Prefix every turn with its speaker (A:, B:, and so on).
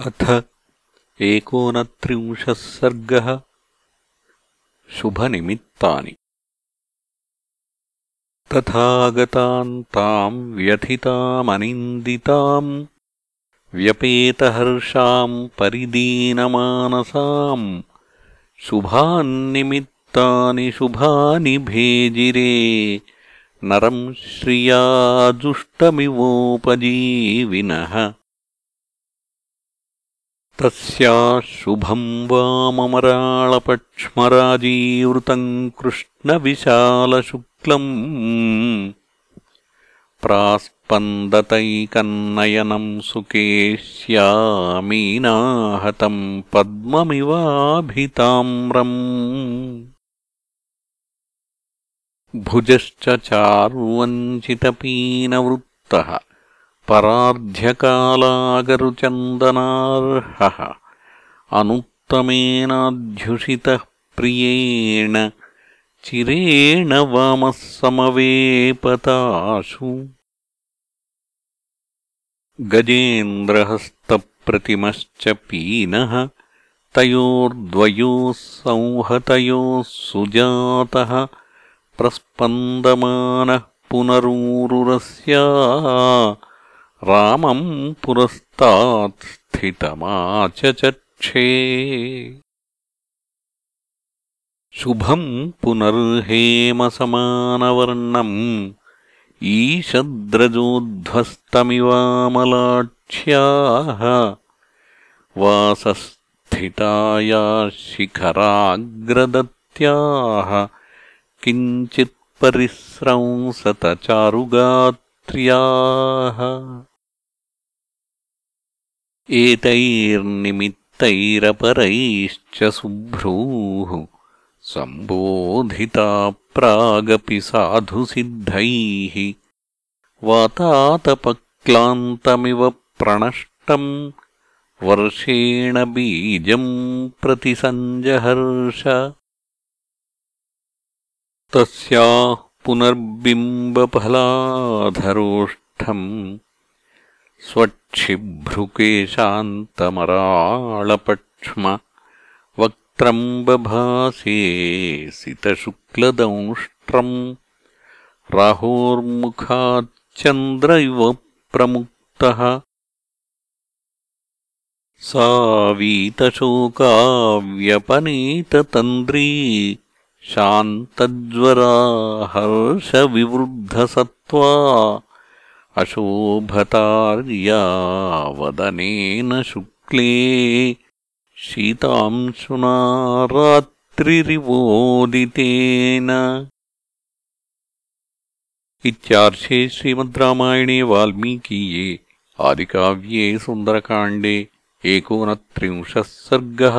A: अथ एकोनत्रिंशः सर्गः शुभनिमित्तानि। तथागताम् ताम् व्यथितामनिन्दिताम् व्यपेतहर्षाम् परिदीनमानसाम् शुभान्निमित्तानि शुभानि भेजिरे नरम् श्रियाजुष्टमिवोपजीविनः तस्याः शुभम् वाममराळपक्ष्मराजीवृतम् कृष्णविशालशुक्लम् प्रास्पन्दतैकन्नयनम् सुकेश्यामीनाहतम् पद्ममिवाभिताम्रम् भुजश्च चार्वञ्चितपीनवृत्तः परार्ध्यकालागरुचन्दनार्हः अनुत्तमेनाध्युषितः प्रियेण चिरेण वामः समवेपताशु गजेन्द्रहस्तप्रतिमश्च पीनः तयोर्द्वयोः संहतयोः सुजातः प्रस्पन्दमानः पुनरूरुरस्या रामम् पुरस्तात्स्थितमाचचक्षे शुभम् पुनर्हेमसमानवर्णम् ईशद्रजोध्वस्तमिवामलाक्ष्याः। वासस्थिताया शिखराग्रदत्याः एतैर्निमित्तैरपरैश्च शुभ्रूः सम्बोधिता प्रागपि साधुसिद्धैः। वातातपक्लान्तमिव प्रणष्टम्। वर्षेण बीजम् प्रतिसञ्जहर्ष। तस्याः पुनर्बिम्बफलाधरोष्ठम् स्वच्छिभ्रुकेशान्तमराळपक्ष्म वक्त्रम् बभासे सितशुक्लदंष्ट्रम् राहोर्मुखाच्चन्द्र इव प्रमुक्तः सा वीतशोकाव्यपनीततन्द्री शान्तज्वरा हर्षविवृद्धसत्त्वा अशोभतार्या वदनेन शुक्ले शीतांशुना रात्रिरिवोदितेन इत्यार्षे श्रीमद् रामायणे वाल्मीकीये आदिकाव्ये सुन्दरकाण्डे एकोनत्रिंशः सर्गः